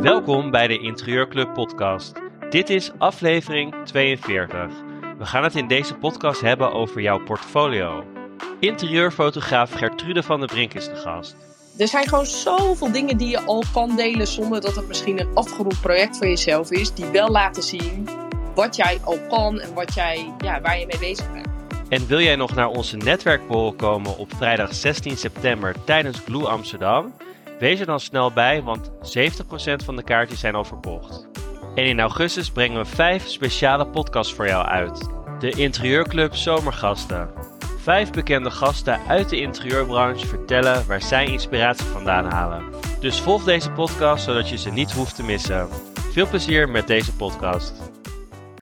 Welkom bij de Interieurclub podcast. Dit is aflevering 42. We gaan het in deze podcast hebben over jouw portfolio. Interieurfotograaf Gertrude van der Brink is de gast. Er zijn gewoon zoveel dingen die je al kan delen zonder dat het misschien een afgerond project voor jezelf is, die wel laten zien wat jij al kan en wat jij, ja, waar je mee bezig bent. En wil jij nog naar onze netwerkborrel komen op vrijdag 16 september tijdens Glue Amsterdam? Wees er dan snel bij, want 70% van de kaartjes zijn al verkocht. En in augustus brengen we 5 speciale podcasts voor jou uit. De Interieurclub Zomergasten. Vijf bekende gasten uit de interieurbranche vertellen waar zij inspiratie vandaan halen. Dus volg deze podcast zodat je ze niet hoeft te missen. Veel plezier met deze podcast.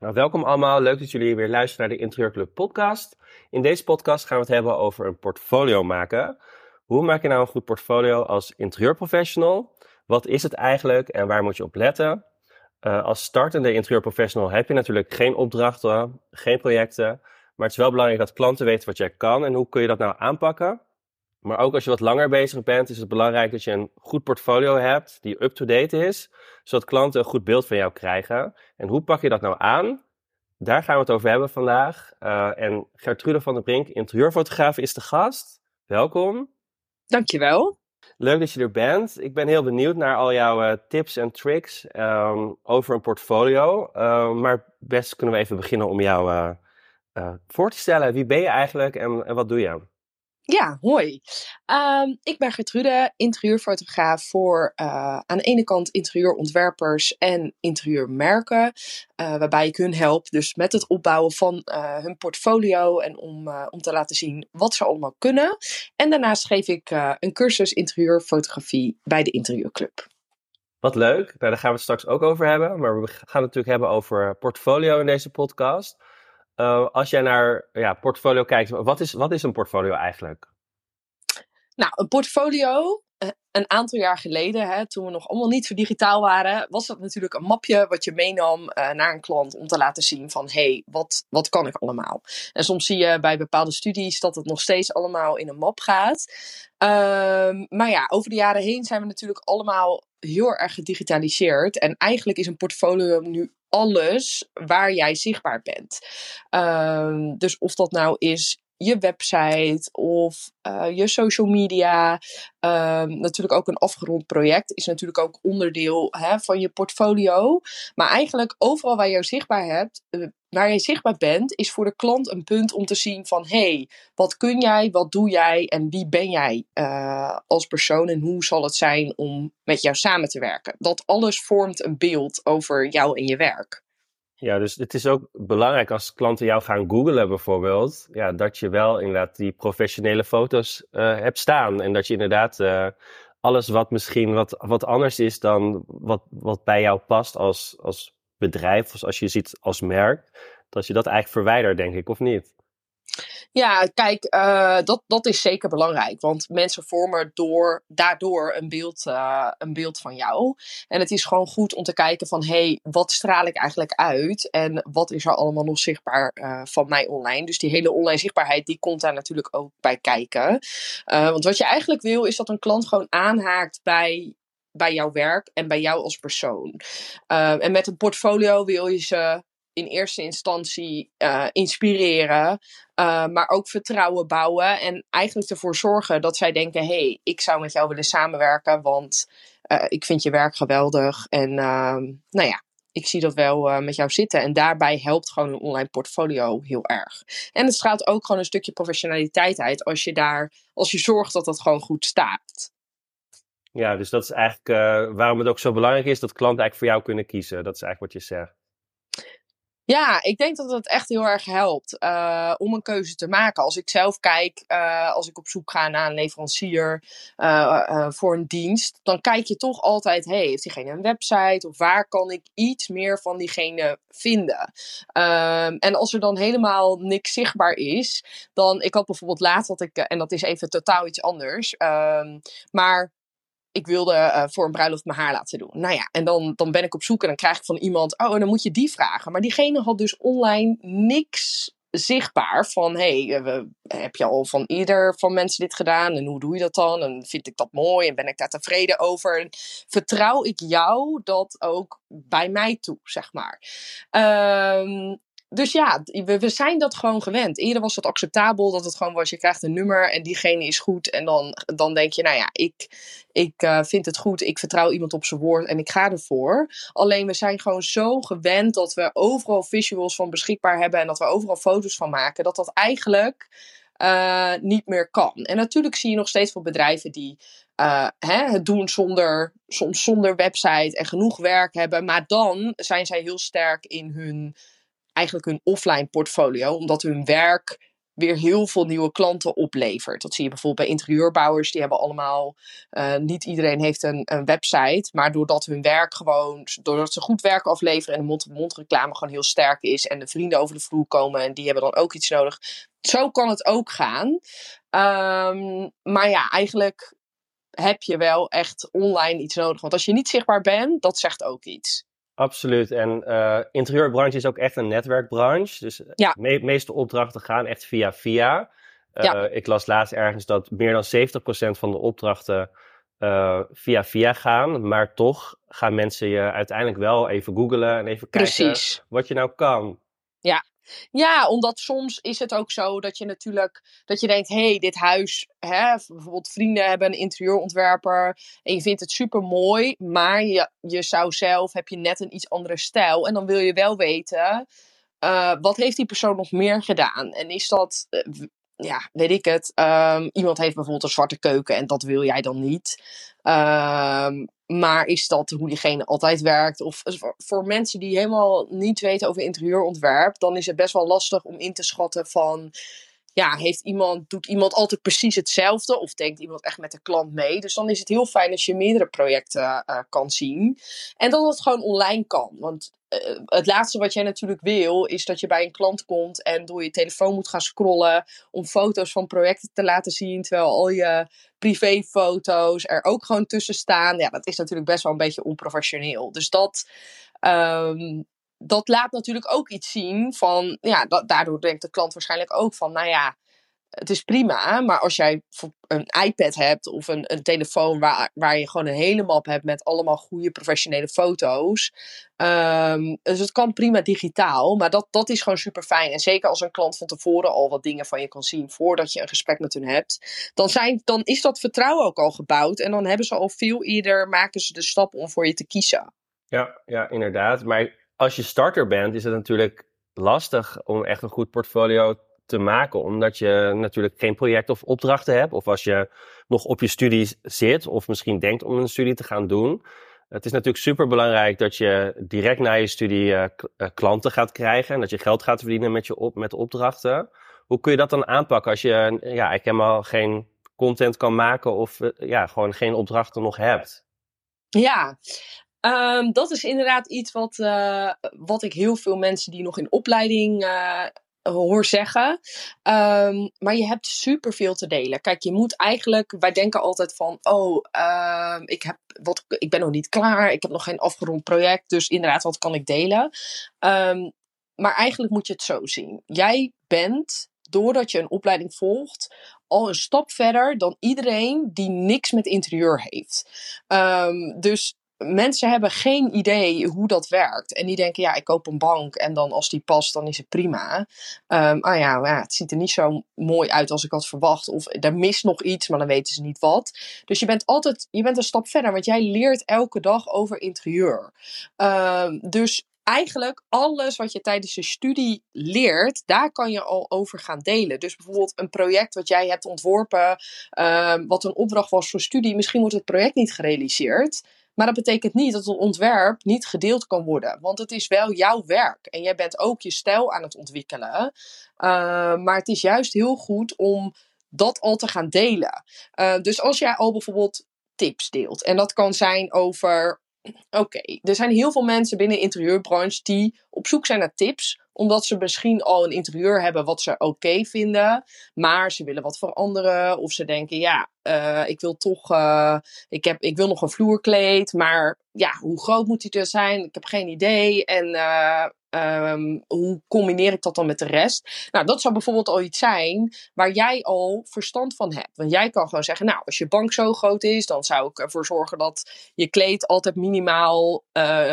Nou, welkom allemaal. Leuk dat jullie weer luisteren naar de Interieurclub podcast. In deze podcast gaan we het hebben over een portfolio maken. Hoe maak je nou een goed portfolio als interieurprofessional? Wat is het eigenlijk en waar moet je op letten? Uh, als startende interieurprofessional heb je natuurlijk geen opdrachten, geen projecten. Maar het is wel belangrijk dat klanten weten wat jij kan en hoe kun je dat nou aanpakken. Maar ook als je wat langer bezig bent, is het belangrijk dat je een goed portfolio hebt die up-to-date is, zodat klanten een goed beeld van jou krijgen. En hoe pak je dat nou aan? Daar gaan we het over hebben vandaag. Uh, en Gertrude van der Brink, interieurfotograaf, is de gast. Welkom. Dankjewel. Leuk dat je er bent. Ik ben heel benieuwd naar al jouw uh, tips en tricks um, over een portfolio. Uh, maar best kunnen we even beginnen om jou uh, voor te stellen. Wie ben je eigenlijk en, en wat doe je? Ja, hoi. Um, ik ben Gertrude, interieurfotograaf voor uh, aan de ene kant interieurontwerpers en interieurmerken. Uh, waarbij ik hun help dus met het opbouwen van uh, hun portfolio en om, om te laten zien wat ze allemaal kunnen. En daarnaast geef ik een cursus interieurfotografie bij de Interieurclub. Wat leuk, nou, daar gaan we het straks ook over hebben. Maar we gaan het natuurlijk hebben over portfolio in deze podcast. Uh, als jij naar ja, portfolio kijkt, wat is, wat is een portfolio eigenlijk? Nou, een portfolio, eh, een aantal jaar geleden, hè, toen we nog allemaal niet zo digitaal waren, was dat natuurlijk een mapje wat je meenam uh, naar een klant om te laten zien van, hé, hey, wat, wat kan ik allemaal? En soms zie je bij bepaalde studies dat het nog steeds allemaal in een map gaat. Uh, maar ja, over de jaren heen zijn we natuurlijk allemaal heel erg gedigitaliseerd. En eigenlijk is een portfolio nu alles waar jij zichtbaar bent. Um, dus of dat nou is je website of uh, je social media. Um, natuurlijk ook een afgerond project is natuurlijk ook onderdeel hè, van je portfolio. Maar eigenlijk overal waar je zichtbaar hebt, uh, waar je zichtbaar bent, is voor de klant een punt om te zien van hey, wat kun jij, wat doe jij en wie ben jij uh, als persoon en hoe zal het zijn om met jou samen te werken. Dat alles vormt een beeld over jou en je werk. Ja, dus het is ook belangrijk als klanten jou gaan googlen bijvoorbeeld, ja, dat je wel inderdaad die professionele foto's uh, hebt staan. En dat je inderdaad uh, alles wat misschien wat, wat anders is dan wat, wat bij jou past als, als bedrijf, of als je ziet als merk, dat je dat eigenlijk verwijdert, denk ik, of niet? Ja, kijk, uh, dat, dat is zeker belangrijk. Want mensen vormen door, daardoor een beeld, uh, een beeld van jou. En het is gewoon goed om te kijken van... hé, hey, wat straal ik eigenlijk uit? En wat is er allemaal nog zichtbaar uh, van mij online? Dus die hele online zichtbaarheid, die komt daar natuurlijk ook bij kijken. want wat je eigenlijk wil, is dat een klant gewoon aanhaakt bij bij jouw werk en bij jou als persoon. En met een portfolio wil je ze in eerste instantie uh, inspireren, uh, maar ook vertrouwen bouwen en eigenlijk ervoor zorgen dat zij denken: hé, hey, ik zou met jou willen samenwerken, want uh, ik vind je werk geweldig en ehm, nou ja. Ik zie dat wel met jou zitten. En daarbij helpt gewoon een online portfolio heel erg. En het straalt ook gewoon een stukje professionaliteit uit als je daar, als je zorgt dat dat gewoon goed staat. Ja, dus dat is eigenlijk waarom het ook zo belangrijk is dat klanten eigenlijk voor jou kunnen kiezen. Dat is eigenlijk wat je zegt. Ja, ik denk dat het echt heel erg helpt uh, om een keuze te maken. Als ik zelf kijk, uh, als ik op zoek ga naar een leverancier uh, voor een dienst, dan kijk je toch altijd: hey, heeft diegene een website of waar kan ik iets meer van diegene vinden? Um, en als er dan helemaal niks zichtbaar is, dan, ik had bijvoorbeeld laatst dat ik, en dat is even totaal iets anders, um, maar ik wilde uh, voor een bruiloft mijn haar laten doen. Nou ja, en dan, dan ben ik op zoek en dan krijg ik van iemand, oh, en dan moet je die vragen. Maar diegene had dus online niks zichtbaar van hey, eh, heb je al van ieder van mensen dit gedaan? En hoe doe je dat dan? En vind ik dat mooi? En ben ik daar tevreden over? En vertrouw ik jou dat ook bij mij toe zeg maar. Um, dus ja, we, we zijn dat gewoon gewend. Eerder was het acceptabel dat het gewoon was: je krijgt een nummer en diegene is goed. En dan, dan denk je, nou ja, ik, ik uh, vind het goed, ik vertrouw iemand op zijn woord en ik ga ervoor. Alleen we zijn gewoon zo gewend dat we overal visuals van beschikbaar hebben en dat we overal foto's van maken, dat dat eigenlijk uh, niet meer kan. En natuurlijk zie je nog steeds veel bedrijven die uh, hè, het doen zonder, soms zonder website en genoeg werk hebben. Maar dan zijn zij heel sterk in hun eigenlijk hun offline portfolio, omdat hun werk weer heel veel nieuwe klanten oplevert. Dat zie je bijvoorbeeld bij interieurbouwers, die hebben allemaal, uh, niet iedereen heeft een, een, website, maar doordat hun werk gewoon, doordat ze goed werk afleveren en de mond-to-mond reclame gewoon heel sterk is en de vrienden over de vloer komen en die hebben dan ook iets nodig. Zo kan het ook gaan. Um, maar ja, eigenlijk heb je wel echt online iets nodig. Want als je niet zichtbaar bent, dat zegt ook iets. Absoluut. En uh, interieurbranche is ook echt een netwerkbranche. Dus eh, ja. de meeste opdrachten gaan echt via via. Uh, ja. Ik las laatst ergens dat meer dan 70% van de opdrachten uh, via via gaan. Maar toch gaan mensen je uiteindelijk wel even googlen en even kijken wat je nou kan. Ja, ja, omdat soms is het ook zo dat je natuurlijk dat je denkt, hé, hey, dit huis, hè, bijvoorbeeld vrienden hebben een interieurontwerper en je vindt het super mooi, maar je, je zou zelf, heb je net een iets andere stijl en dan wil je wel weten, uh, wat heeft die persoon nog meer gedaan? En is dat, uh, ja, weet ik het, um, iemand heeft bijvoorbeeld een zwarte keuken en dat wil jij dan niet. Um, maar is dat hoe diegene altijd werkt? Of voor mensen die helemaal niet weten over interieurontwerp, dan is het best wel lastig om in te schatten van. Ja, heeft iemand, doet iemand altijd precies hetzelfde? Of denkt iemand echt met de klant mee? Dus dan is het heel fijn als je meerdere projecten uh, kan zien. En dat het gewoon online kan. Want uh, het laatste wat jij natuurlijk wil, is dat je bij een klant komt en door je telefoon moet gaan scrollen om foto's van projecten te laten zien, terwijl al je privéfoto's er ook gewoon tussen staan. Ja, dat is natuurlijk best wel een beetje onprofessioneel. Dus dat, um, dat laat natuurlijk ook iets zien van, ja, daardoor denkt de klant waarschijnlijk ook van, nou ja, het is prima, maar als jij een iPad hebt of een, een telefoon waar, waar je gewoon een hele map hebt met allemaal goede professionele foto's. Um, dus het kan prima digitaal, maar dat, dat is gewoon super fijn. En zeker als een klant van tevoren al wat dingen van je kan zien voordat je een gesprek met hun hebt, dan, zijn, dan is dat vertrouwen ook al gebouwd. En dan hebben ze al veel eerder, maken ze de stap om voor je te kiezen. Ja, ja inderdaad. Maar als je starter bent, is het natuurlijk lastig om echt een goed portfolio te maken, omdat je natuurlijk geen project of opdrachten hebt. Of als je nog op je studie zit, of misschien denkt om een studie te gaan doen. Het is natuurlijk super belangrijk dat je direct na je studie uh, klanten gaat krijgen en dat je geld gaat verdienen met, je op, met opdrachten. Hoe kun je dat dan aanpakken als je ja, ik helemaal geen content kan maken of uh, ja, gewoon geen opdrachten nog hebt? Ja, um, dat is inderdaad iets wat, wat ik heel veel mensen die nog in opleiding hoor zeggen. Um, maar je hebt superveel te delen. Kijk, je moet eigenlijk, wij denken altijd van, oh, uh, ik, heb wat, ik ben nog niet klaar, ik heb nog geen afgerond project, dus inderdaad, wat kan ik delen? Um, maar eigenlijk moet je het zo zien. Jij bent, doordat je een opleiding volgt, al een stap verder dan iedereen die niks met interieur heeft. Dus mensen hebben geen idee hoe dat werkt. En die denken, ja, ik koop een bank en dan als die past, dan is het prima. Um, ah ja, ja, het ziet er niet zo mooi uit als ik had verwacht. Of er mist nog iets, maar dan weten ze niet wat. Dus je bent altijd, je bent een stap verder, want jij leert elke dag over interieur. Um, dus eigenlijk alles wat je tijdens je studie leert, daar kan je al over gaan delen. Dus bijvoorbeeld een project wat jij hebt ontworpen, um, wat een opdracht was voor studie. Misschien wordt het project niet gerealiseerd. Maar dat betekent niet dat een ontwerp niet gedeeld kan worden. Want het is wel jouw werk. En jij bent ook je stijl aan het ontwikkelen. Uh, maar het is juist heel goed om dat al te gaan delen. Uh, dus als jij al bijvoorbeeld tips deelt. En dat kan zijn over. Oké, er zijn heel veel mensen binnen de interieurbranche die op zoek zijn naar tips omdat ze misschien al een interieur hebben wat ze oké vinden, maar ze willen wat veranderen. Of ze denken, ja, uh, ik wil toch, uh, ik, heb, ik wil nog een vloerkleed, maar ja, hoe groot moet die er zijn? Ik heb geen idee. En uh, um, hoe combineer ik dat dan met de rest? Nou, dat zou bijvoorbeeld al iets zijn waar jij al verstand van hebt. Want jij kan gewoon zeggen, nou, als je bank zo groot is, dan zou ik ervoor zorgen dat je kleed altijd minimaal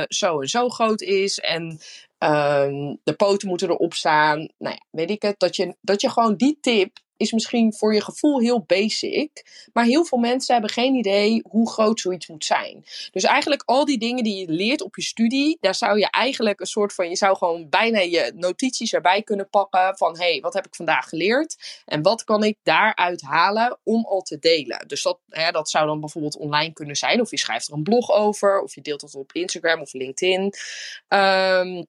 zo en zo groot is. En uh, de poten moeten erop staan. Nou ja, weet ik het. Dat je, dat je gewoon die tip is misschien voor je gevoel heel basic. Maar heel veel mensen hebben geen idee hoe groot zoiets moet zijn. Dus eigenlijk al die dingen die je leert op je studie, daar zou je eigenlijk een soort van, je zou gewoon bijna je notities erbij kunnen pakken van, hé, hey, wat heb ik vandaag geleerd? En wat kan ik daaruit halen om al te delen? Dus dat, hè, dat zou dan bijvoorbeeld online kunnen zijn, of je schrijft er een blog over, of je deelt het op Instagram of LinkedIn. Um,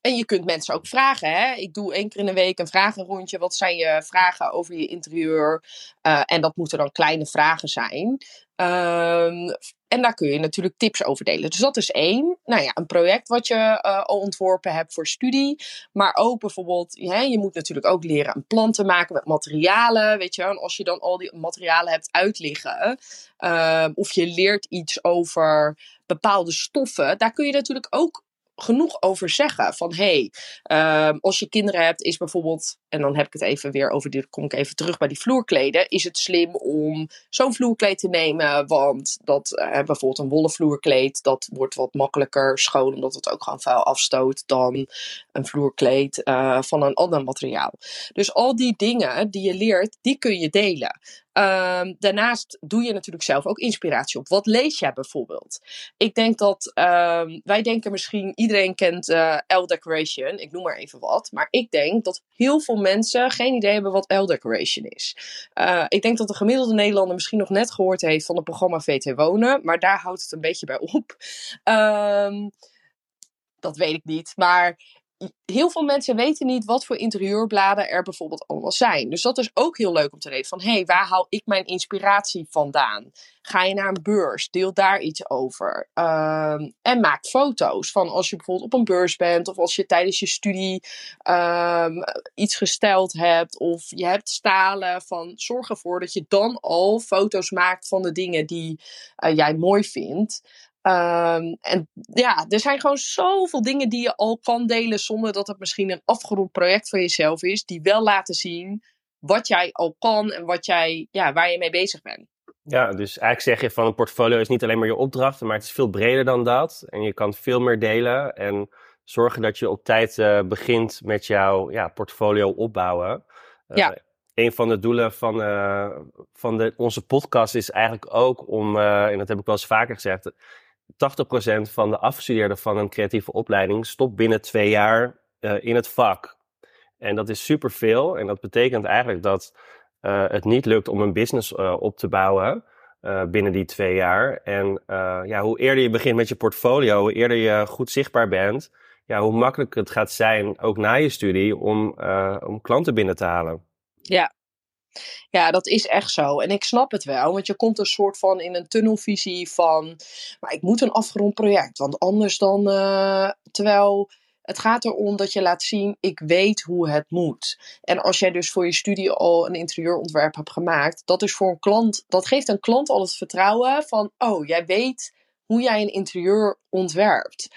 en je kunt mensen ook vragen. Hè? Ik doe één keer in de week een vragenrondje. Wat zijn je vragen over je interieur? Uh, en dat moeten dan kleine vragen zijn. Um, en daar kun je natuurlijk tips over delen. Dus dat is één. Nou ja, een project wat je uh, al ontworpen hebt voor studie. Maar ook bijvoorbeeld, hè, je moet natuurlijk ook leren een plan te maken met materialen. Weet je, en als je dan al die materialen hebt uitliggen. Uh, of je leert iets over bepaalde stoffen. Daar kun je natuurlijk ook genoeg over zeggen. Van hey, uh, als je kinderen hebt, is bijvoorbeeld, en dan heb ik het even weer over, dit kom ik even terug bij die vloerkleden. Is het slim om zo'n vloerkleed te nemen? Want dat uh, bijvoorbeeld een wollen vloerkleed, dat wordt wat makkelijker schoon, omdat het ook gewoon vuil afstoot dan een vloerkleed uh, van een ander materiaal. Dus al die dingen die je leert, die kun je delen. Um, daarnaast doe je natuurlijk zelf ook inspiratie op. Wat lees jij bijvoorbeeld? Ik denk dat um, wij denken misschien, iedereen kent uh, L Decoration, ik noem maar even wat. Maar ik denk dat heel veel mensen geen idee hebben wat L Decoration is. Uh, ik denk dat de gemiddelde Nederlander misschien nog net gehoord heeft van het programma VT Wonen, maar daar houdt het een beetje bij op. Um, dat weet ik niet. Maar heel veel mensen weten niet wat voor interieurbladen er bijvoorbeeld allemaal zijn. Dus dat is ook heel leuk om te weten. Van hé, hey, waar haal ik mijn inspiratie vandaan? Ga je naar een beurs, deel daar iets over. Um, en maak foto's van als je bijvoorbeeld op een beurs bent of als je tijdens je studie um, iets gesteld hebt of je hebt stalen. Van zorg ervoor dat je dan al foto's maakt van de dingen die uh, jij mooi vindt. Um, en ja, er zijn gewoon zoveel dingen die je al kan delen zonder dat het misschien een afgerond project voor jezelf is, die wel laten zien wat jij al kan en wat jij, ja, waar je mee bezig bent. Ja, dus eigenlijk zeg je van een portfolio is niet alleen maar je opdrachten, maar het is veel breder dan dat. En je kan veel meer delen en zorgen dat je op tijd uh, begint met jouw ja, portfolio opbouwen. Uh, ja. Een van de doelen van, uh, van de, onze podcast is eigenlijk ook om, en dat heb ik wel eens vaker gezegd, 80% van de afgestudeerden van een creatieve opleiding stopt binnen twee jaar uh, in het vak. En dat is superveel. En dat betekent eigenlijk dat uh, het niet lukt om een business uh, op te bouwen binnen die twee jaar. En ja, hoe eerder je begint met je portfolio, hoe eerder je goed zichtbaar bent, ja, hoe makkelijker het gaat zijn, ook na je studie, om, om klanten binnen te halen. Ja, ja, dat is echt zo. En ik snap het wel, want je komt een soort van in een tunnelvisie van, maar ik moet een afgerond project, want anders dan, uh, terwijl het gaat erom dat je laat zien, ik weet hoe het moet. En als jij dus voor je studie al een interieurontwerp hebt gemaakt, dat is voor een klant, dat geeft een klant al het vertrouwen van, oh, jij weet hoe jij een interieur ontwerpt.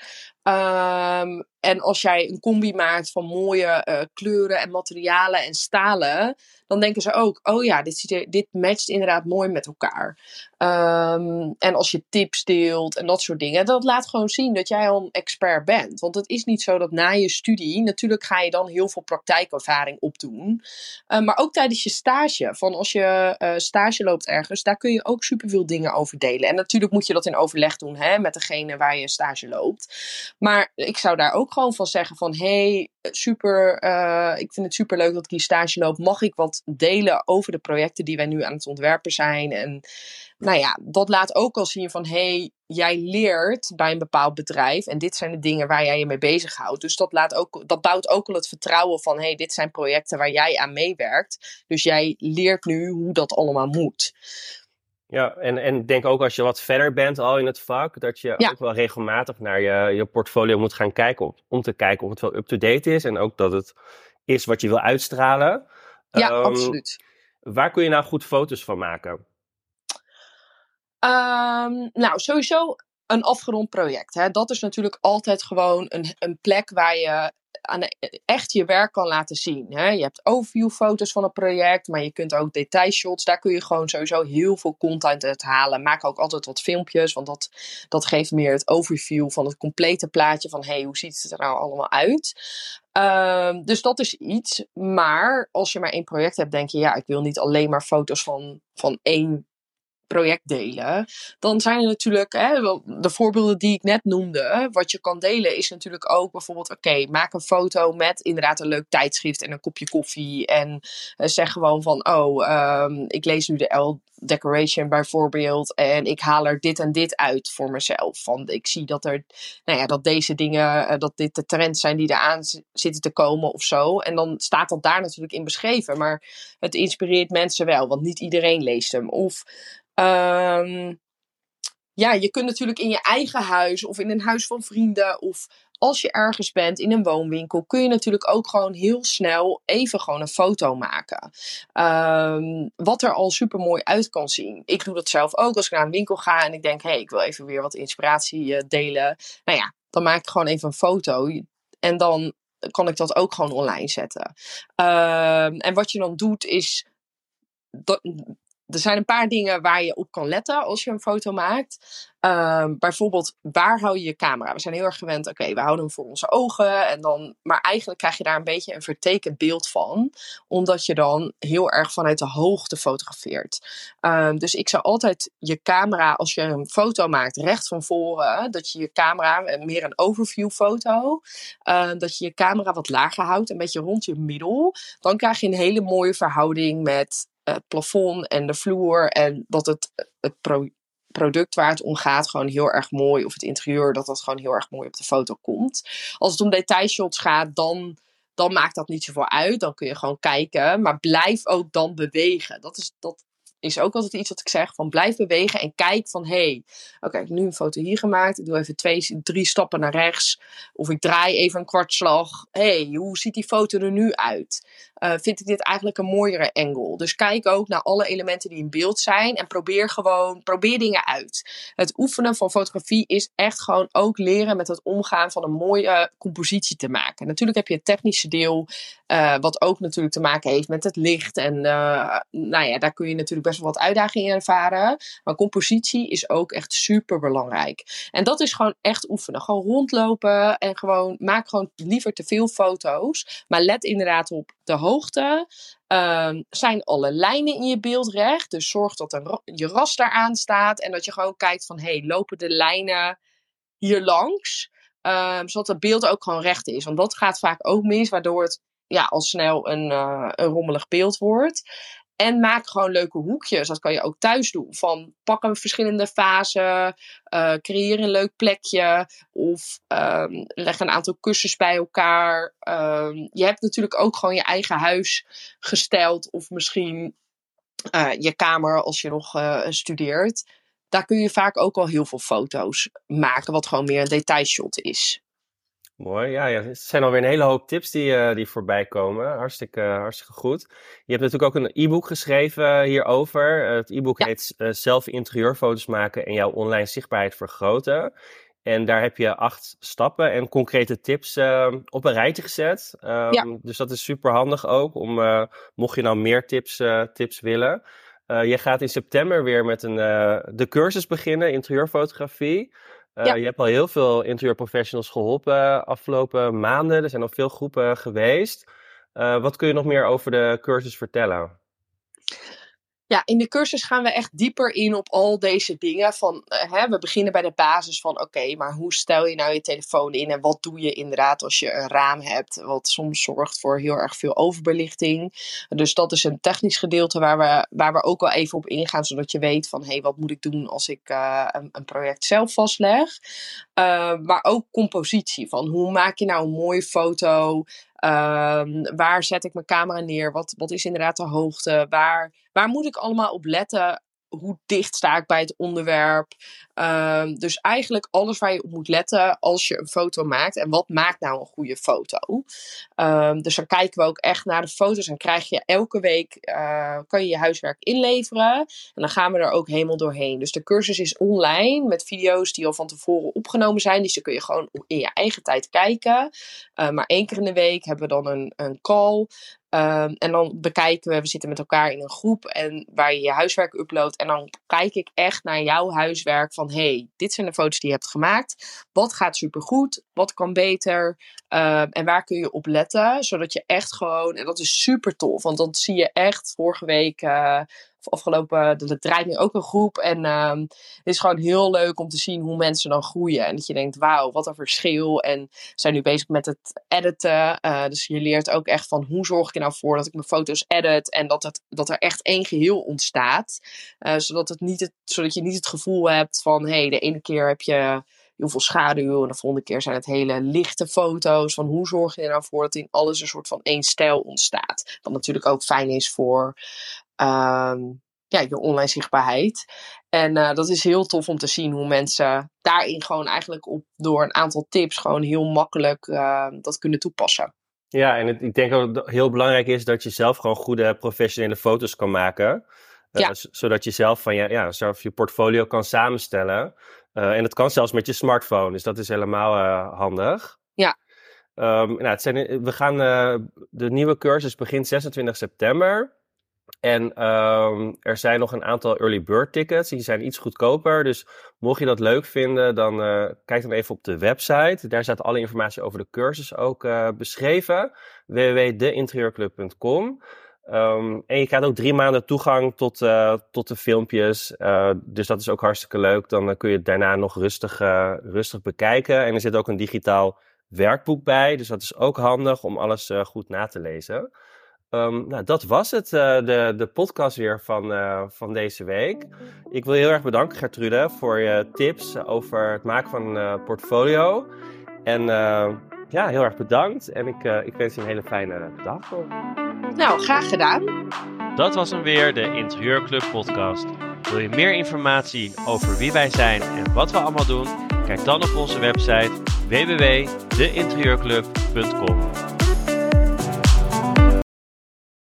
Um, en als jij een combi maakt van mooie uh, kleuren en materialen en stalen, dan denken ze ook: oh ja, dit, dit matcht inderdaad mooi met elkaar. Um, en als je tips deelt en dat soort dingen, dat laat gewoon zien dat jij al een expert bent. Want het is niet zo dat na je studie, natuurlijk ga je dan heel veel praktijkervaring opdoen. Uh, maar ook tijdens je stage, van als je uh, stage loopt ergens, daar kun je ook superveel dingen over delen. En natuurlijk moet je dat in overleg doen hè, met degene waar je stage loopt. Maar ik zou daar ook gewoon van zeggen van... hey, super, uh, ik vind het super leuk dat ik hier stage loop. Mag ik wat delen over de projecten die wij nu aan het ontwerpen zijn? En nou ja, dat laat ook al zien van... hey, jij leert bij een bepaald bedrijf... en dit zijn de dingen waar jij je mee bezighoudt. Dus dat, laat ook, dat bouwt ook al het vertrouwen van... hey, dit zijn projecten waar jij aan meewerkt. Dus jij leert nu hoe dat allemaal moet. Ja, en, en denk ook als je wat verder bent al in het vak, dat je ook wel regelmatig naar je, je portfolio moet gaan kijken. Om, om te kijken of het wel up-to-date is. En ook dat het is wat je wil uitstralen. Ja, um, absoluut. Waar kun je nou goed foto's van maken? Um, nou, sowieso een afgerond project. Hè. Dat is natuurlijk altijd gewoon een, een plek waar je aan echt je werk kan laten zien. Hè. Je hebt overviewfoto's van een project, maar je kunt ook detailshots. Daar kun je gewoon sowieso heel veel content uit halen. Maak ook altijd wat filmpjes, want dat, dat geeft meer het overview van het complete plaatje van hey, hoe ziet het er nou allemaal uit. Um, dus dat is iets. Maar als je maar één project hebt, denk je ja, ik wil niet alleen maar foto's van, van één project delen, dan zijn er natuurlijk hè, de voorbeelden die ik net noemde. Wat je kan delen is natuurlijk ook bijvoorbeeld: oké, maak een foto met inderdaad een leuk tijdschrift en een kopje koffie. En uh, zeg gewoon van: oh, um, ik lees nu de L Decoration bijvoorbeeld. En ik haal er dit en dit uit voor mezelf. Want ik zie dat er, nou ja, dat deze dingen, uh, dat dit de trends zijn die eraan zitten te komen of zo. En dan staat dat daar natuurlijk in beschreven. Maar het inspireert mensen wel, want niet iedereen leest hem. Of Um, ja, je kunt natuurlijk in je eigen huis of in een huis van vrienden of als je ergens bent in een woonwinkel, kun je natuurlijk ook gewoon heel snel even gewoon een foto maken. Um, wat er al super mooi uit kan zien. Ik doe dat zelf ook als ik naar een winkel ga en ik denk, hé, hey, ik wil even weer wat inspiratie uh, delen. Nou ja, dan maak ik gewoon even een foto en dan kan ik dat ook gewoon online zetten. Um, en wat je dan doet is er zijn een paar dingen waar je op kan letten als je een foto maakt. Um, bijvoorbeeld, waar hou je je camera? We zijn heel erg gewend, oké, we houden hem voor onze ogen. En dan, maar eigenlijk krijg je daar een beetje een vertekend beeld van. Omdat je dan heel erg vanuit de hoogte fotografeert. Um, dus ik zou altijd je camera, als je een foto maakt, recht van voren. Dat je je camera, meer een overview foto. Um, dat je je camera wat lager houdt, een beetje rond je middel. Dan krijg je een hele mooie verhouding met het plafond en de vloer. En dat het, het product waar het om gaat gewoon heel erg mooi. Of het interieur, dat dat gewoon heel erg mooi op de foto komt. Als het om detailshots gaat, dan, dan maakt dat niet zoveel uit. Dan kun je gewoon kijken. Maar blijf ook dan bewegen. Dat is, dat, is ook altijd iets wat ik zeg van blijf bewegen en kijk van hé, hey, oké, ik heb nu een foto hier gemaakt. Ik doe even twee, drie stappen naar rechts. Of ik draai even een kwartslag. Hé, hey, hoe ziet die foto er nu uit? Uh, vind ik dit eigenlijk een mooiere angle? Dus kijk ook naar alle elementen die in beeld zijn en probeer gewoon, probeer dingen uit. Het oefenen van fotografie is echt gewoon ook leren met het omgaan van een mooie compositie te maken. Natuurlijk heb je het technische deel, uh, wat ook natuurlijk te maken heeft met het licht. En uh, nou ja, daar kun je natuurlijk best wel wat uitdagingen ervaren. Maar compositie is ook echt super belangrijk. En dat is gewoon echt oefenen. Gewoon rondlopen en gewoon maak gewoon liever te veel foto's. Maar let inderdaad op de hoogte. Uh, zijn alle lijnen in je beeld recht? Dus zorg dat er, je raster aan staat. En dat je gewoon kijkt van, hey, lopen de lijnen hier langs? Uh, zodat het beeld ook gewoon recht is. Want dat gaat vaak ook mis, waardoor het ja, al snel een, uh, een rommelig beeld wordt. En maak gewoon leuke hoekjes. Dat kan je ook thuis doen. Van pak een verschillende fasen. Uh, creëer een leuk plekje. Of um, leg een aantal kussens bij elkaar. Um, je hebt natuurlijk ook gewoon je eigen huis gesteld. Of misschien uh, je kamer als je nog uh, studeert. Daar kun je vaak ook al heel veel foto's maken. Wat gewoon meer een detailshot is. Mooi, ja, ja. Het zijn alweer een hele hoop tips die, uh, die voorbij komen. Hartstikke, uh, hartstikke goed. Je hebt natuurlijk ook een e-book geschreven hierover. Uh, het e-book ja. heet Zelf interieurfoto's maken en jouw online zichtbaarheid vergroten. En daar heb je acht stappen en concrete tips op een rijtje gezet. Um, ja. Dus dat is super handig ook, om, mocht je nou meer tips, tips willen. je gaat in september weer met een, de cursus beginnen, interieurfotografie. Ja. Je hebt al heel veel interieurprofessionals geholpen afgelopen maanden. Er zijn al veel groepen geweest. Uh, wat kun je nog meer over de cursus vertellen? Ja, in de cursus gaan we echt dieper in op al deze dingen. Van, uh, hè, we beginnen bij de basis van oké, maar hoe stel je nou je telefoon in en wat doe je inderdaad als je een raam hebt, wat soms zorgt voor heel erg veel overbelichting. Dus dat is een technisch gedeelte waar we, waar we ook wel even op ingaan, zodat je weet van hé, hey, wat moet ik doen als ik uh, een, een, project zelf vastleg. Uh, maar ook compositie, van hoe maak je nou een mooie foto? Um, waar zet ik mijn camera neer? Wat, wat is inderdaad de hoogte? Waar, waar moet ik allemaal op letten? Hoe dicht sta ik bij het onderwerp? Ehm, dus eigenlijk alles waar je op moet letten als je een foto maakt. En wat maakt nou een goede foto? Ehm, dus dan kijken we ook echt naar de foto's en krijg je elke week uh, kan je je huiswerk inleveren. En dan gaan we er ook helemaal doorheen. Dus de cursus is online met video's die al van tevoren opgenomen zijn. Dus dan kun je gewoon in je eigen tijd kijken. Uh, maar één keer in de week hebben we dan een, een call. En dan bekijken we, we zitten met elkaar in een groep en waar je je huiswerk uploadt. En dan kijk ik echt naar jouw huiswerk van, hey, dit zijn de foto's die je hebt gemaakt. Wat gaat supergoed? Wat kan beter? Um, en waar kun je op letten? Zodat je echt gewoon, en dat is super tof, want dan zie je echt vorige week... Uh, afgelopen, dat draait nu ook een groep. En um, het is gewoon heel leuk om te zien hoe mensen dan groeien. En dat je denkt, wauw, wat een verschil. En zijn nu bezig met het editen. Uh, dus je leert ook echt van hoe zorg ik er nou voor dat ik mijn foto's edit. En dat, dat er echt één geheel ontstaat. Uh, zodat, het niet het, zodat je niet het gevoel hebt van, hé, hey, de ene keer heb je heel veel schaduw. En de volgende keer zijn het hele lichte foto's. Van hoe zorg je er nou voor dat in alles een soort van één stijl ontstaat. Wat natuurlijk ook fijn is voor ja, je online zichtbaarheid. En uh, dat is heel tof om te zien hoe mensen daarin gewoon eigenlijk op, door een aantal tips gewoon heel makkelijk uh, dat kunnen toepassen. Ja, en het, ik denk dat het heel belangrijk is dat je zelf gewoon goede professionele foto's kan maken. Uh, ja. Zodat je zelf van je, ja, zelf je portfolio kan samenstellen. en dat kan zelfs met je smartphone, dus dat is helemaal handig. Ja. Um, nou, het zijn, we gaan, de nieuwe cursus begint 26 september. En um, er zijn nog een aantal early bird tickets. Die zijn iets goedkoper. Dus mocht je dat leuk vinden, dan uh, kijk dan even op de website. Daar staat alle informatie over de cursus ook uh, beschreven. www.deinterieurclub.com um, En je krijgt ook drie maanden toegang tot, uh, tot de filmpjes. dus dat is ook hartstikke leuk. Dan kun je het daarna nog rustig, rustig bekijken. En er zit ook een digitaal werkboek bij. Dus dat is ook handig om alles goed na te lezen. Um, nou, dat was het, uh, de, de podcast weer van, uh, van deze week. Ik wil je heel erg bedanken, Gertrude, voor je tips over het maken van een uh, portfolio. En ja, heel erg bedankt. En ik, ik wens je een hele fijne dag. Nou, graag gedaan. Dat was hem weer, de Interieurclub podcast. Wil je meer informatie over wie wij zijn en wat we allemaal doen? Kijk dan op onze website www.deinterieurclub.com.